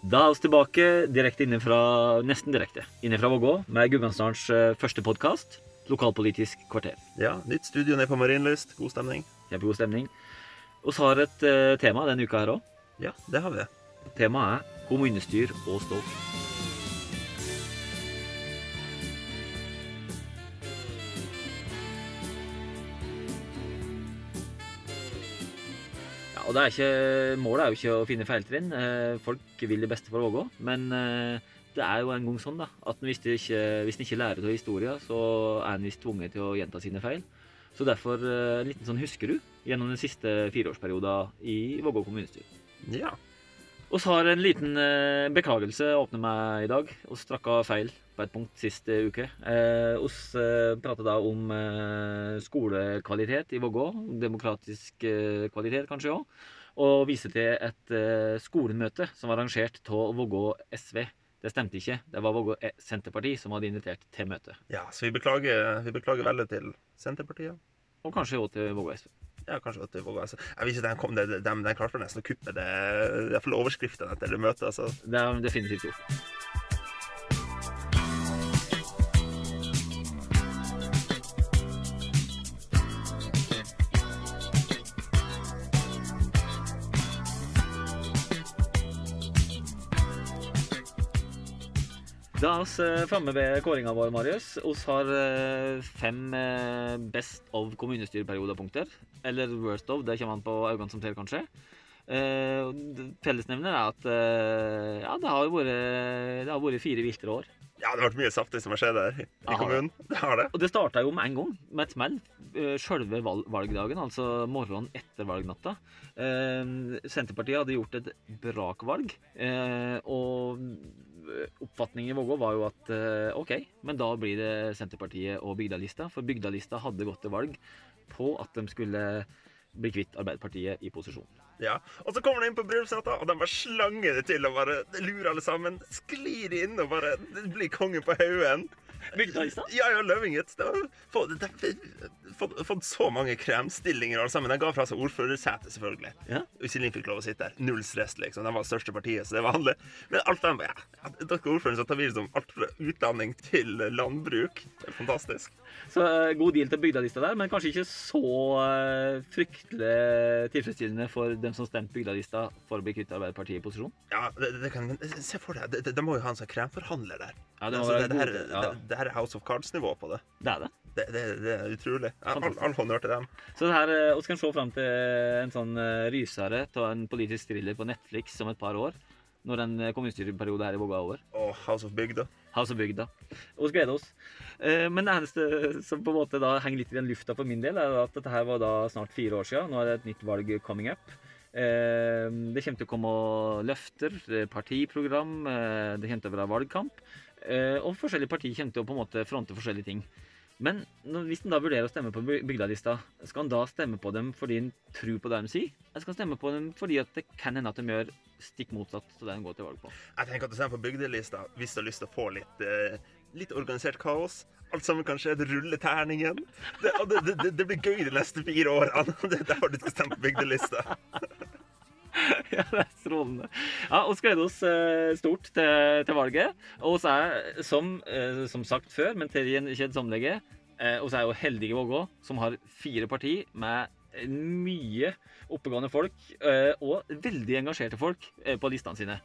Da er vi tilbake direkte innenfra, nesten direkte inne fra Vågå med Gudbrandsdalens eh, første podkast, Lokalpolitisk kvarter. Ja, nytt studio nede på Marienlyst. God stemning. Kjempegod stemning. Vi har et eh, tema denne uka her òg. Ja, det har vi. Temaet er kommunestyr og stå. Og er ikke, Målet er jo ikke å finne feiltrinn. Eh, Folk vil det beste for Vågå. Men eh, det er jo en gang sånn da, at hvis en ikke, ikke lærer av historien, så er en visst tvunget til å gjenta sine feil. Så derfor eh, en liten sånn husker du gjennom den siste fireårsperioden i Vågå kommunestyre. Ja. Oss har en liten eh, beklagelse åpne med i dag. Vi strakka feil på et punkt sist eh, uke. Eh, oss eh, prater da om eh, skolekvalitet i Vågå. Demokratisk eh, kvalitet kanskje òg. Og viser til et eh, skolemøte som var arrangert av Vågå SV. Det stemte ikke. Det var Vågå E- Senterparti som hadde invitert til møtet. ja, så vi beklager, vi beklager veldig til Senterpartiet. Og kanskje òg til Vågå SV. Ja, kanskje at det var altså. Jeg visste den kom, den, de, de klarte nesten å kuppe det, i hvert fall overskriften etter det møtet. altså. Det er definitivt gjort. Da er vi eh, framme ved kåringa vår, Marius. Vi har eh, fem eh, best of kommunestyreperiodepunkter. Eller worst of, det kommer an på øynene som ser, kanskje. Fellesnevner er at ja, det har vært, det har vært fire viltre år. Ja, det har vært mye saftig som har skjedd her i Aha. kommunen. Det har det. Og det starta jo med en gang, med et smell. Sjølve valgdagen, altså morgenen etter valgnatta. Senterpartiet hadde gjort et brakvalg. Og oppfatningen i Vågå var jo at eh, OK, men da blir det Senterpartiet og Bygdalista. For Bygdalista hadde gått til valg på at de skulle bli kvitt Arbeiderpartiet i posisjon. Ja. Og så kommer de inn på bryllupsnatta, og de bare slanger det til og bare lurer alle sammen. Sklir inn og bare blir konge på haugen. Bygdalista? Ja, ja, Løvinget. De har fått, så mange kremstillinger alle sammen. De ga fra seg ordførersetet, selvfølgelig. Ja. Iselin fikk lov å sitte der. Null stress, liksom. De var største partiet, så det var vanlig. Men alt de ja, dere ordføreren så tar vi som alt fra utdanning til landbruk. Det er fantastisk. Så eh, god deal til Bygdalista der, men kanskje ikke så eh, fryktelig tilfredsstillende for dem som stemte Bygdalista for å bli kvitt Arbeiderpartiet i posisjon. Ja, det, det kan, Se for deg, de, de, de må jo ha en sånn kremforhandler der. Ja, det, Altså, det, det, her, ja, det, her er House of Cards-nivå på det. det er det. Det, det, det er utrolig. All, all honnør til dem. Så det her, eh, Vi kan se fram til en sånn eh, rysere av en politisk thriller på Netflix om et par år. Når en eh, kommunestyreperiode her i Vågå er over. Og House of Bygda. House of Bygda. Vi gleder oss. Eh, Men det eneste som på en måte da henger litt i den lufta for min del, er at dette her var da snart fire år siden. Nå er det et nytt valg coming up. Eh, Det kommer til å komme løfter, eh, partiprogram, eh, det kommer til å være valgkamp. Eh, Og forskjellige partier kommer til å på en måte fronte forskjellige ting. Men hvis en da vurderer å stemme på bygdelista, skal en da stemme på dem fordi en tror på det de sier? Eller skal en stemme på dem fordi at det kan hende at de gjør stikk motsatt av det de går til valg på? Jeg tenker at du stemmer på bygdelista hvis du har lyst til å få litt, eh, litt organisert kaos. Alt sammen kan skje. Rulle terningen. Det, det, det, det blir gøy de neste fire årene. Det er derfor du skal stemme på bygdelista. Ja, det er strålende. Ja, og gleder oss eh, stort til, til valget. Og vi er, som, eh, som sagt før, men til en kjedsommelige, vi oss er jo heldige Vågå, som har fire parti med mye oppegående folk, eh, og veldig engasjerte folk eh, på listene sine.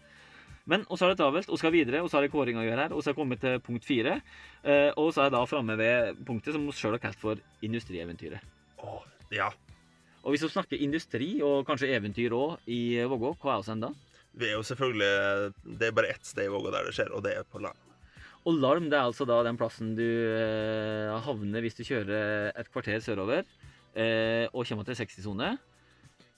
Men vi har det travelt, og skal videre, så har kåring å gjøre her, Vi har kommet til punkt fire. Eh, og så er jeg da framme ved punktet som vi sjøl har kalt for industrieventyret. Åh, ja. Og hvis vi snakker industri, og kanskje eventyr òg, i Vågå, hva er oss enda? Vi er jo selvfølgelig Det er bare ett sted i Vågå der det skjer, og det er på land. Og Larm det er altså da den plassen du eh, havner hvis du kjører et kvarter sørover eh, og kommer til 60-sone.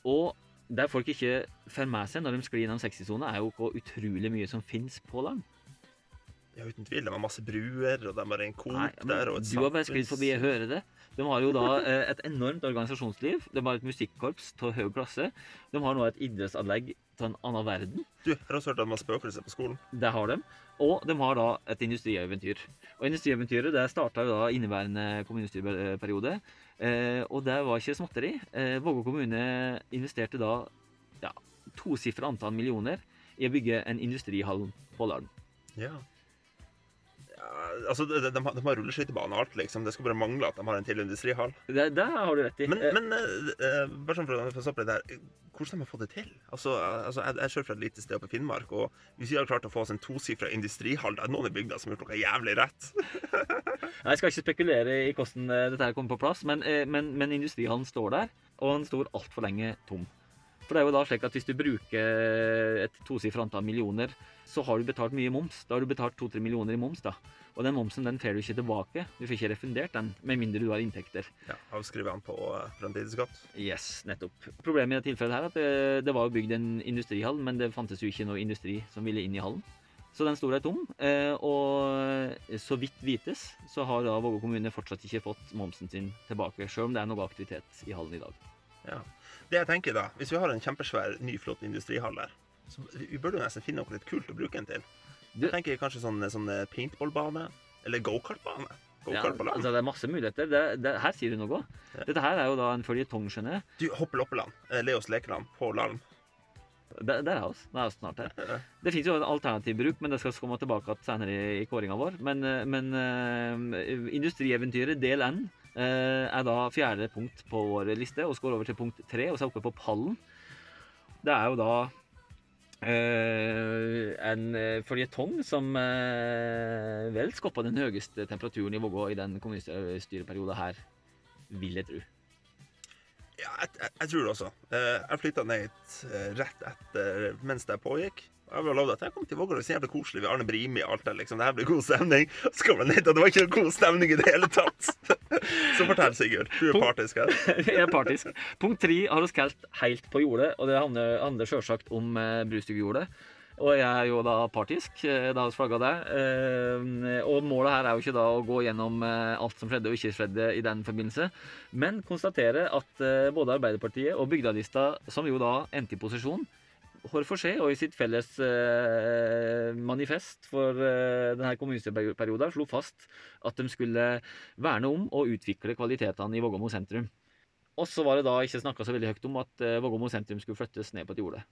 Og der folk ikke får med seg når de sklir innom 60-sone, er jo hvor utrolig mye som finnes på Larm. Ja, uten tvil. De har masse bruer, og de har en Coop Nei, men der. du har bare sklidd forbi, jeg hører det. De har jo da eh, et enormt organisasjonsliv. De har et musikkorps av høy klasse. De har nå et idrettsanlegg av en annen verden. Du, jeg har også hørt at de har spøkelser på skolen. Det har de. Og de har da et industrieventyr. Og industrieventyret det starta da inneværende kommunestyreperiode. Eh, og det var ikke småtteri. Eh, Vågå kommune investerte da ja, tosifra antall millioner i å bygge en industrihall på Larden. Ja. Altså, de, de, de har- rulleskøytebane og alt, liksom. Det skal bare mangle at de har en til industrihall. Det, det har du rett i. Men, men eh, bare sånn for å stoppe det der Hvordan de har fått det til? Altså, altså jeg, jeg kjører fra et lite sted oppe i Finnmark, og hvis vi hadde klart å få oss en tosifra industrihall Det er noen i bygda som har gjort noe jævlig rett. Jeg skal ikke spekulere i hvordan eh, dette her kommer på plass, men, men, men industrihallen står der, og den står altfor lenge tom. For det er jo da slik at hvis du bruker et tosifra antall millioner, så har du betalt mye moms. Da har du betalt to-tre millioner i moms, da. Og den momsen den får du ikke tilbake. Du får ikke refundert den, med mindre du har inntekter. Ja, Avskriver han på uh, fremtidsskatt. Yes, nettopp. Problemet i dette tilfellet her er at det, det var bygd en industrihall, men det fantes jo ikke noe industri som ville inn i hallen. Så den sto der tom. eh, Og så vidt vites så har da Vågå kommune fortsatt ikke fått momsen sin tilbake, sjøl om det er noe aktivitet i hallen i dag. Ja. Det jeg tenker da, Hvis vi har en kjempesvær, ny, flott industrihall der, så vi vi burde jo nesten finne noe litt kult å bruke den til. Du- Jeg tenker kanskje sånn, sånn paintballbane, eller gokartbane. Go ja, altså det er masse muligheter. Det, det, her sier du noe. Ja. Dette her er jo da en føljetong, skjønner jeg. Du, Hoppe Loppeland, eh, Leos lekeland på Larm. Der, der er vi. Da er vi snart her. Ja. Det finnes jo en alternativ bruk, men det skal komme tilbake til senere i, i kåringa vår. Men, eh, men uh, Industrieventyret del N uh, er da fjerde punkt på vår liste, og går over til punkt tre, og så er oppe på pallen. Det er jo da eh, en uh, føljetong som uh, vel skapte den høyeste temperaturen i Vågå i den kommunestyreperioden her, vil jeg tro. Ja, jeg, jeg, jeg tror det også. Uh, jeg flytta ned hit eh, rett etter mens det pågikk. Jeg vil lovd at jeg kom til Vågå, det er så jævlig koselig. Vi har Arne Brimi og alt det. liksom. Det her blir god stemning. Så kommer jeg ned at det var ikke noe god stemning i det hele tatt. Så fortell, Sigurd. Du er partisk her. jeg er partisk. Punkt tre har vi kalt helt på jordet, og det handler, handler selvsagt om eh, brustugejordet. Og jeg er jo da partisk, eh, da har vi flagga det. Eh, og målet her er jo ikke da å gå gjennom eh, alt som skjedde og ikke skjedde i den forbindelse, men konstatere at både Arbeiderpartiet og Bygdalista, som jo da endte i posisjon, hver for seg og i sitt felles eh, manifest for eh, denne kommunestyreperioden slo fast at de skulle verne om og utvikle kvalitetene i Vågåmo sentrum. Og så var det da ikke snakka så veldig høyt om at eh, Vågåmo sentrum skulle flyttes ned på et jorde.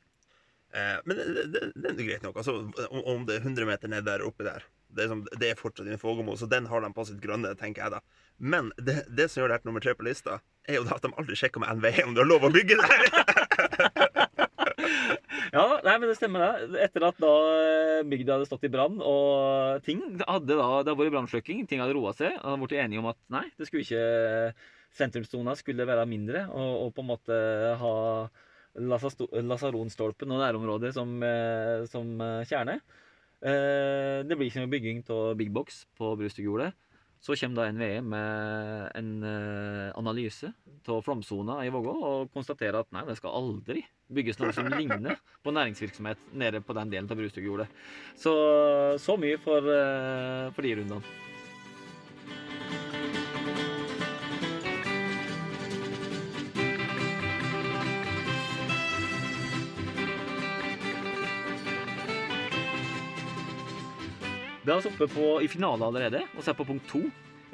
Eh, men det, det, det er greit nok. Altså, om, om det er 100 meter ned der oppe der, det er, som, det er fortsatt innenfor Vågåmo, så den har de på sitt grønne, tenker jeg da. Men det, det som gjør det her nummer tre på lista, er jo da at de aldri sjekker med NVE om du har lov å bygge der. Ja, nei, men det stemmer det. Etter at da eh, bygda hadde stått i brann, og ting hadde da, Det hadde vært brannslukking, ting hadde roa seg, og hadde blitt enige om at nei, det skulle ikke Sentrumssona skulle være mindre, og, og på en måte ha Lasaronstolpen og nærområdet som, eh, som eh, kjerne. Eh, Det blir ikke noe bygging av big box på Brustugjordet. Så kommer da NVE med en eh, analyse av flomsona i Vågå og konstaterer at nei, det skal aldri bygges noe som ligner på næringsvirksomhet nede på den delen av Brustugjordet. Så, så mye for, eh, for de rundene. Det er altså oppe på, i finale allerede, og så er på punkt to.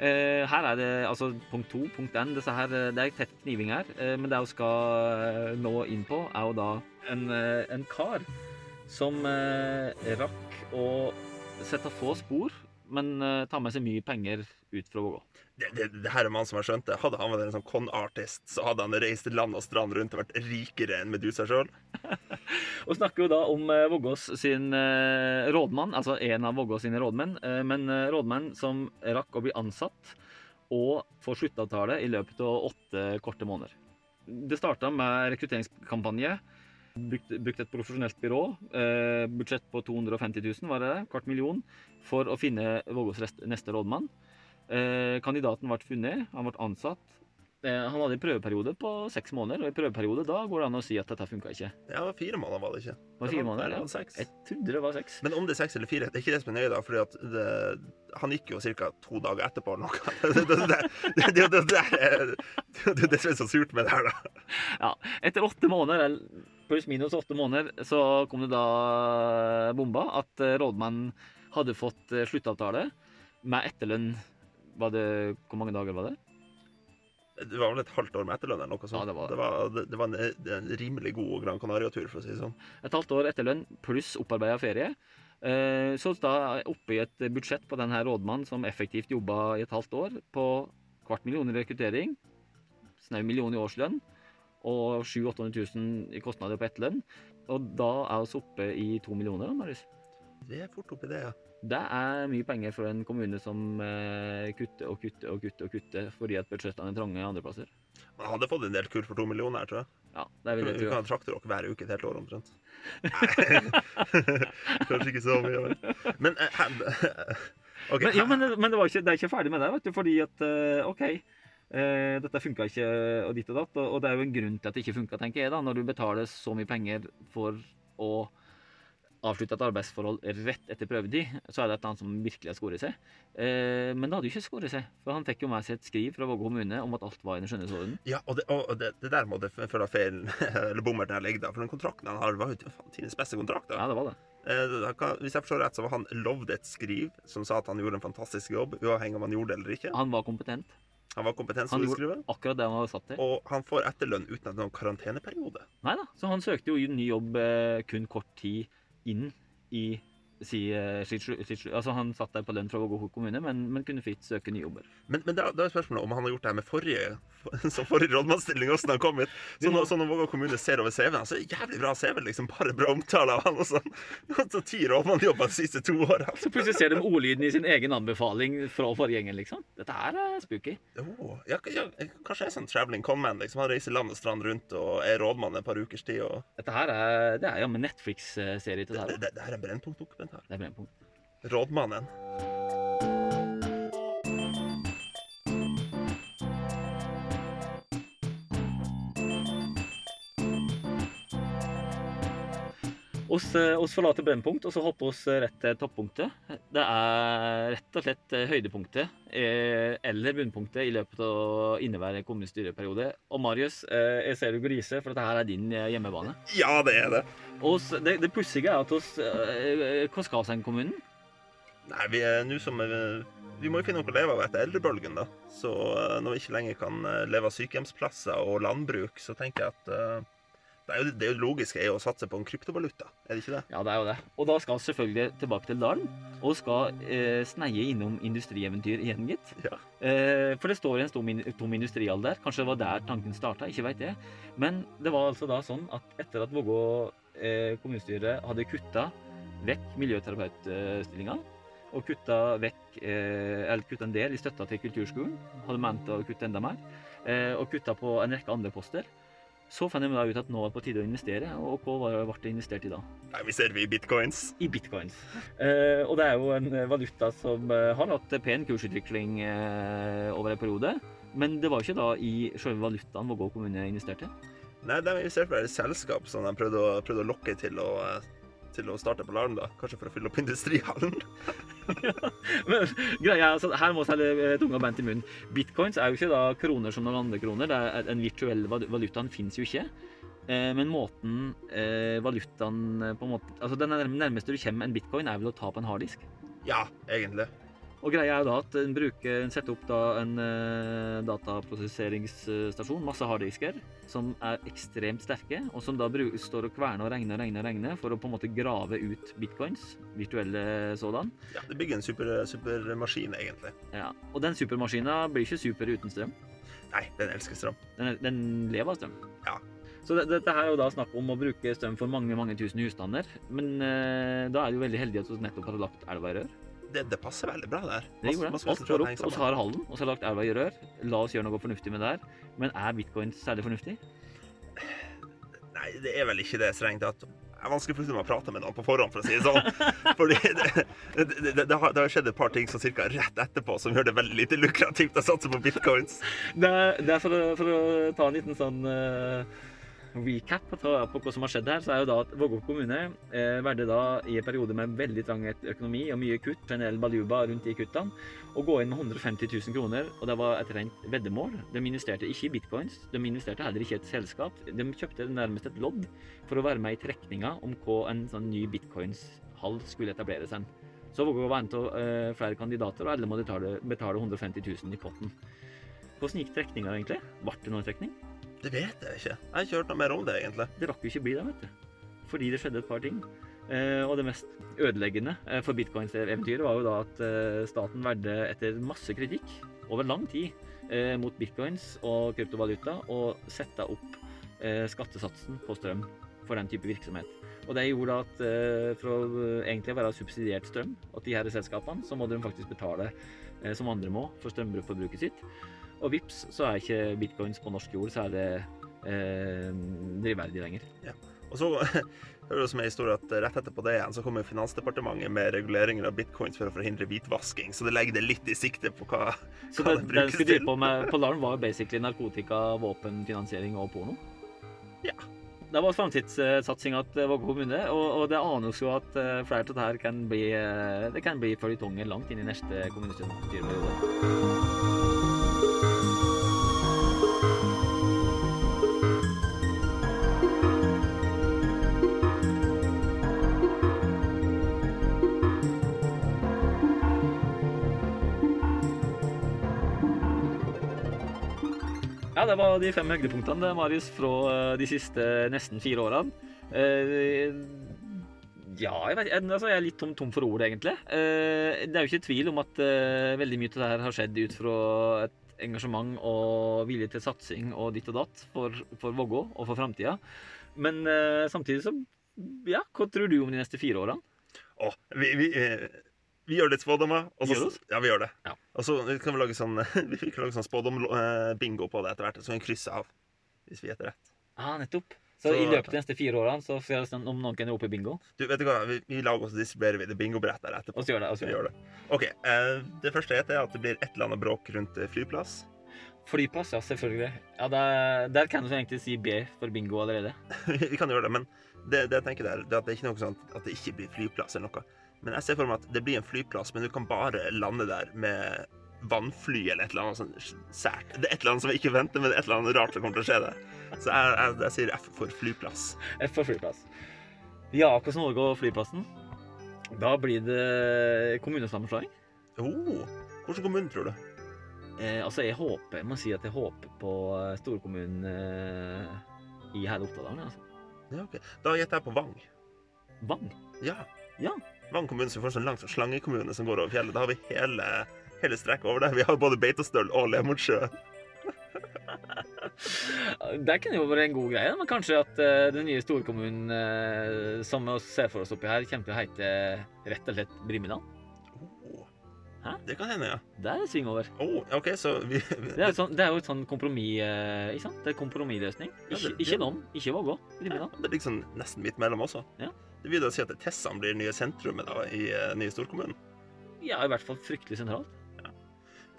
Eh, her er det altså punkt to, punkt. Her, eh, det er tett kniving her. Eh, men det jeg skal eh, nå inn på, er jo da en, eh, en kar som eh, rakk å sette få spor, men eh, ta med seg mye penger ut fra Vågå. Det, det, her er mannen som har skjønt det. Hadde han vært en sånn con-artist, så hadde han reist land og strand rundt og vært rikere enn Medusa sjøl. Og snakker jo da om eh, Vågås sin eh, rådmann, altså en av Vågås sine rådmenn, eh, men rådmenn som rakk å bli ansatt og få sluttavtale i løpet av åtte korte måneder. Det starta med rekrutteringskampanje. Brukt, brukt et profesjonelt byrå. Budsjett på 250 000, var det det? Kvart million. For å finne Vågås neste rådmann. Eh, kandidaten ble funnet, han ble ansatt. Eh, han hadde en prøveperiode på seks måneder, og i prøveperiode da går det an å si at dette funka ikke. Ja, det var fire måneder, var det ikke? Det var fire måneder, ja. seks? Jeg trodde det var seks. Men om det er seks eller fire, det er ikke det som er nøye, da. For det, han gikk jo ca. to dager etterpå eller noe. Det, er det, det, det, det, som er så surt med det her, da. Ja, etter åtte måneder, pluss minus åtte måneder, så kom det da bomba at eh, rådmannen hadde fått sluttavtale med etterlønn. Var det, Hvor mange dager var det? Det var vel et halvt år med etterlønn eller noe sånt. Ja, det var det. det, var, det, det var en, en rimelig god Gran Canaria-tur, for å si det sånn. Et halvt år etterlønn pluss opparbeida ferie. Eh, Så da oppe i et budsjett på denne rådmannen som effektivt jobba i et halvt år, på kvart million i rekruttering, snau million i årslønn og 700 000 i kostnader på etterlønn. Og da er vi oppe i to millioner, Marius. Det er fort oppi det, ja. Det er mye penger for en kommune som eh, kutter og kutter og kutter og kutter fordi at budsjettene er trange andre plasser. Man hadde fått en del kull for to millioner her, tror jeg. Ja, det vil jeg Vi Du kan ha traktorrock hver uke et helt år omtrent. Kanskje ikke så mye, men, men eh, her- Men, ja, men, men det, var ikke, det er ikke ferdig med det, vet du, fordi at eh, OK, Uh, dette funka ikke og ditt og datt, og, og det er jo en grunn til at det ikke funka, tenker jeg, da, når du betaler så mye penger for å avslutte et arbeidsforhold rett etter prøvetid, så er det et annet som virkelig har skåret seg. Eh, men det hadde jo ikke skåret seg, for han fikk jo med seg et skriv fra Vågå kommune om at alt var i den skjønne orden. Ja, og det, og det, det der må det føle feil feilen eller bommerten her ligger da. For den kontrakten han har, var jo faen tidenes beste kontrakt. da. Ja, det var det. Eh, Hvis jeg forstår rett, så var han lovd et skriv som sa at han gjorde en fantastisk jobb, uavhengig om han gjorde det eller ikke. Han var kompetent. Han var gjorde akkurat det han var satt til. Og han får etterlønn uten noen karanteneperiode. Nei da, så han søkte jo ny jobb eh, kun kort tid inn i si, eh, sitt, sitt, Altså han satt der på lønn fra Vågå kommune, men, men kunne fritt søke nye jobber. Men, men da, da er spørsmålet om han har gjort det her med forrige som forrige rådmannsstillinga åssen han kom hit. Så når, så når Vågå kommune ser over CV-en, så er det jævlig bra CV, liksom. Bare bra omtale av han og sånn. Så ti rådmannjobber de siste to åra. Så plutselig ser de ordlyden i sin egen anbefaling fra forgjengeren, liksom. Dette her er spooky. Oh, ja, ja, kanskje jeg er sånn traveling conman. Liksom. Han reiser land og strand rundt og er rådmann et par ukers tid. Og Dette her er, det er jammen Netflix-serie til det, det her. det, det her er en Brennpunkt-dokumentar. Det er Brennpunkt. Rådmannen. Oss, eh, oss forlater Brennpunkt, og så hopper oss eh, rett til toppunktet. Det er rett og slett eh, høydepunktet eller bunnpunktet i løpet av inneværende kommunestyreperiode. Og Marius, jeg ser du griser, for dette her er din hjemmebane. Ja, det er det. Oss, det, det pussige er at oss eh, Hva skal vi kommunen? Nei, vi er nå som Vi må jo finne noe å leve av etter eldrebølgen, da. Så når vi ikke lenger kan leve av sykehjemsplasser og landbruk, så tenker jeg at eh, det, er jo, det er logiske er jo å satse på en kryptovaluta, er det ikke det? Ja, det er jo det. Og da skal vi selvfølgelig tilbake til dalen, og skal eh, sneie innom industrieventyr igjen, gitt. Ja. Eh, for det står en tom, tom industrihall der. Kanskje det var der tanken starta, ikke veit jeg. Men det var altså da sånn at etter at Vågå eh, kommunestyre hadde kutta vekk miljøterapeutstillinga, og kutta vekk eh, eller kutta en del i støtta til kulturskolen, hadde ment å kutte enda mer, eh, og kutta på en rekke andre poster, så fant da ut at nå var det på tide å investere, og hva ble det investert i da? Nei, vi ser vi i bitcoins. i bitcoins. Eh, og det er jo en eh, valuta som eh, har hatt pen kursutvikling eh, over en periode. Men det var jo ikke da i selve valutaen Vågå kommune investerte. Nei, de investerte vel i et selskap som de prøvde å, prøvde å lokke til å, eh, til å starte på Larm, da. Kanskje for å fylle opp industrihallen. Men greia er altså, her må vi selge eh, tunga beint i munnen. Bitcoins er jo ikke da kroner som noen andre kroner. Det er En virtuell valuta, valutaen fins jo ikke. Eh, men måten eh, valutaen på en måte Altså Den nærmeste du kommer en bitcoin, er vel å ta på en harddisk. Ja, egentlig. Og greia er jo da at en bruker, en setter opp da en uh, dataprosesseringsstasjon, masse harddisker, som er ekstremt sterke, og som da bru- står og kverner og regner og regner og regner for å på en måte grave ut bitcoins, virtuelle sådan. Ja, Det bygger en super, supermaskin, egentlig. Ja. Og den supermaskina blir ikke super uten strøm. Nei, den elsker strøm. Den, den lever av strøm. Ja. Så det, dette her er jo da snakk om å bruke strøm for mange mange tusen husstander. Men eh, da er det jo veldig heldig at vi nettopp har lagt elva i rør. Det, det passer veldig bra der. Det gjorde det. Alt går opp, og så har Halden, og så har lagt elva i rør. La oss gjøre noe fornuftig med det her. Men er bitcoin særlig fornuftig? Nei, det er vel ikke det strengt tatt. Det er vanskelig for meg å prate med noen på forhånd, for å si det sånn. Fordi det, det, det, det, har, det har skjedd et par ting som cirka rett etterpå som gjør det veldig lite lukrativt å satse på bitcoins. Det er, det for, å, for å ta en liten sånn eh, recap på, på hva som har skjedd her, så er jo da at Vågå kommune eh, valgte da i en periode med veldig trang økonomi og mye kutt, generell baluba rundt de kuttene, å gå inn med 150 000 kroner, og det var et rent veddemål. De investerte ikke i bitcoins, de investerte heller ikke i et selskap. De kjøpte nærmest et lodd for å være med i trekninga om hva en sånn ny bitcoins-hall skulle etablere seg. Så Vågå var en av eh, flere kandidater, og alle måtte betale, betale 150 000 i potten. Hvordan gikk trekninga egentlig? Ble det noen trekning? Det vet jeg ikke. Jeg har ikke hørt noe mer om det, egentlig. Det rakk jo ikke bli det, vet du. Fordi det skjedde et par ting. Eh, og det mest ødeleggende eh, for bitcoins-eventyret var jo da at eh, staten verdde etter masse kritikk over lang tid eh, mot bitcoins og kryptovaluta å sette opp eh, skattesatsen på strøm for den type virksomhet. Og det gjorde at eh, for å egentlig være subsidiert strøm at de her selskapene, så må de faktisk betale som andre må for strømforbruket sitt. Og vips, så er ikke bitcoins på norsk jord, så er det eh, drivverdig lenger. Og så hører det som en historie at rett etterpå det igjen så kommer Finansdepartementet med reguleringer av bitcoins for å forhindre hvitvasking, så det legger det litt i sikte på hva, Så hva det, det den brukes til. Så til. på med Polaren var var basically narkotika, våpen, finansiering og porno? Ja. Det var framtidssatsinga til Vågå kommune, og, og det anes jo at eh, flere av dette kan bli eh, Det kan bli føljetonger langt inn i neste kommunestyreperiode. Ja, det var de fem høydepunktene, Marius, fra eh, de siste nesten fire årene. Eh, ja, jeg, vet, altså, jeg er litt tom, tom for ord, egentlig. Eh, det er jo ikke tvil om at veldig mye av det her har skjedd ut fra et engasjement og vilje til satsing og ditt og datt for, for Vågå og for framtida. Men samtidig så Ja, hva tror du om de neste fire årene? Å, vi, vi, eh, vi gjør litt spådommer. og så- Ja, vi gjør det. Ja. Og så kan vi lage sånn Vi kan lage sånn spådom-bingo på det etter hvert, så kan vi krysse av hvis vi gjetter rett. Ah, nettopp. Så, Så- i løpet av de neste fire årene så får jeg om noen kan rope bingo. Du, vet du hva, vi, vi lager oss og distribuerer vi det bingobrettet der etterpå. Og så gjør det. Og så gjør det. OK. Eh, det første jeg heter, er at det blir et eller annet bråk rundt eh, flyplass. Flyplass, ja, selvfølgelig. Ja, der, der kan du egentlig si B for bingo allerede. vi kan gjøre det, men det, det jeg tenker der, det er at det er ikke noe sånn at det ikke blir flyplass eller noe. Men jeg ser for meg at det blir en flyplass, men du kan bare lande der med vannfly eller et eller annet sånn sært. Det er et eller annet som jeg ikke venter, men det er et eller annet rart som kommer til å skje der. Så jeg, jeg, jeg sier F for flyplass. F for flyplass. Ja, hvordan og flyplassen? Da blir det kommunesammenslåing. Oh, hvilken kommune tror du? Eh, altså, jeg håper, jeg må si at jeg håper på eh, storkommunen eh, i hele Ottadalen. Altså. Ja, ok. Da gjetter jeg på Vang. Vang. Ja. Ja. Vang kommune som får sånn lang slangekommune som går over fjellet. Da har vi hele, hele strekket over der. Vi har både Beitostøl og Lemotsjø. Det kunne jo vært en god greie, men kanskje at uh, den nye storkommunen uh, som vi ser for oss oppi her, kommer til å hete rett og slett Brimidal. Oh. Hæ? Det kan hende, ja. Det er sving over. Oh, okay, så vi, Det er sånn, det er jo et sånn kompromiss, uh, ikke sant? Det er kompromissløsning. Ja, Ikke, det- ikke det- ikke Vågå. ja, det ligger sånn nesten midt mellom også. Ja. Det vil da si at Tessan blir nye sentrumet da, i den nye storkommunen. Ja, i hvert fall fryktelig sentralt.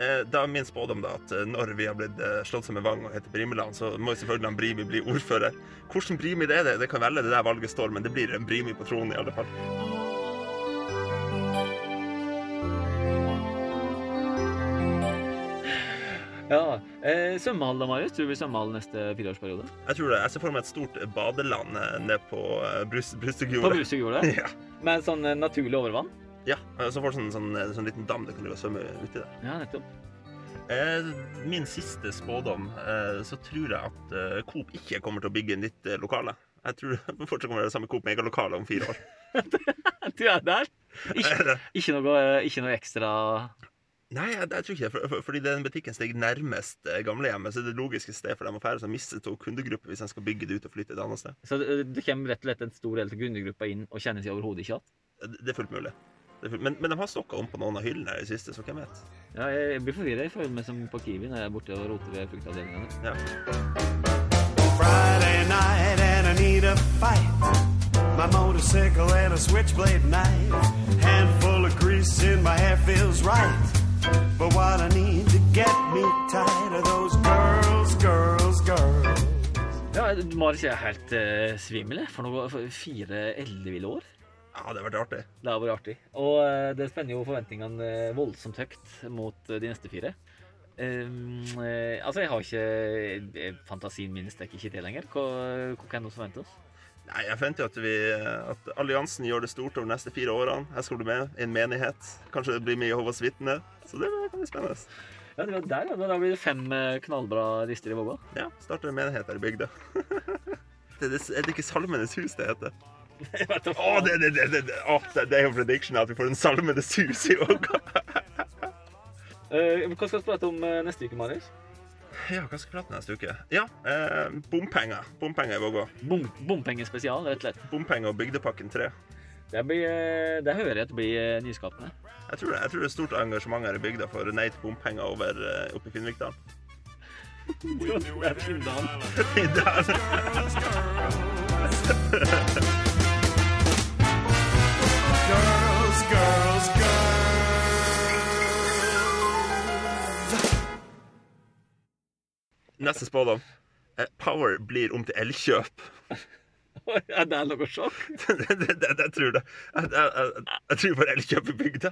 Eh, da er min spådom da at eh, når vi har blitt eh, slått sammen med Vang og heter Brimeland, så må selvfølgelig Brimi bli ordfører. Hvordan Brimi det er, det, det kan velge det der valget står, men det blir en Brimi på tronen i alle fall. Ja. Eh, svømmehall da, Marius? Tror du det blir svømmehall neste fireårsperiode? Jeg tror det. Jeg ser for meg et stort badeland eh, nede på uh, På Brustadjordet. Ja. Med sånn eh, naturlig overvann? ja. eh, Så får du sånn, sånn, eh, sånn liten dam du kan ligge og svømme uti der. Ja, nettopp. Eh, min siste spådom, eh, så tror jeg at eh, Coop ikke kommer til å bygge nytt eh, lokale. Jeg tror det fortsatt kommer til å være det samme Coop Megalokale om fire år. Du er der. Ikke, ikke, noe, eh, ikke noe ekstra Nei, jeg, jeg tror ikke det. For, for, fordi den butikken ligger nærmest eh, gamlehjemmet, så er det logiske stedet for dem å fære, så de mister to kundegrupper hvis de skal bygge det ut og flytte et annet sted. Så det, det kommer rett og slett en stor del av kundegruppa inn og kjenner seg overhodet ikke igjen? Det, det er fullt mulig. Er fullt, men, men de har stokka om på noen av hyllene i det siste, så hvem vet? Ja, jeg, jeg blir forvirra. Jeg føler meg som på Kiwi når jeg er borte og roter ved fruktavdelingene. Ja. Friday night and I need a fight. My motorcycle and a switchblade knife. Handful of grease in my hair feels right. But what I need to get me tight are those girls, girls, girls. Ja, Marius er helt uh, svimmel for noe for fire elleville år. ja, det har vært artig. Det har vært artig. Og uh, det spenner jo forventningene eh, voldsomt høyt mot de neste fire. Um, altså, jeg har ikke Fantasien min strekker ikke til lenger. Hva, hva kan vi forvente oss? Nei, jeg forventer jo at, vi, at alliansen gjør det stort over de neste fire årene. Jeg skal bli med i en menighet. Kanskje det blir med Jehovas vitner. Så det kan bli spennende. Ja, det var der, ja. Da blir det fem eh, knallbra rister i Vågå. Ja, starter en menighet her i bygda. Det er, det, er det ikke Salmenes hus det heter? Å, det, det, det, det, å, det, det er jo prediction at vi får en Salmenes hus i Vågå. Eh, hva skal vi prate om eh, neste uke, Marius? Ja, hva skal vi prate neste uke? Ja, eh, bompenger. Bompenger i Vågå. Bom Bompengespesial, rett og slett. Bompenger og Bygdepakken 3. Det, blir, eh, det hører jeg det blir eh, nyskapende. Jeg tror, det, jeg tror det er stort engasjement her i bygda for nei til bompenger over eh, oppe i Finnvikdalen. Det er Findal. Neste spådom. Eh, Power blir om til Elkjøp. Er det noe sjokk? det, det, det, jeg tror det. Jeg, jeg, jeg, jeg tror bare Elkjøp i bygda.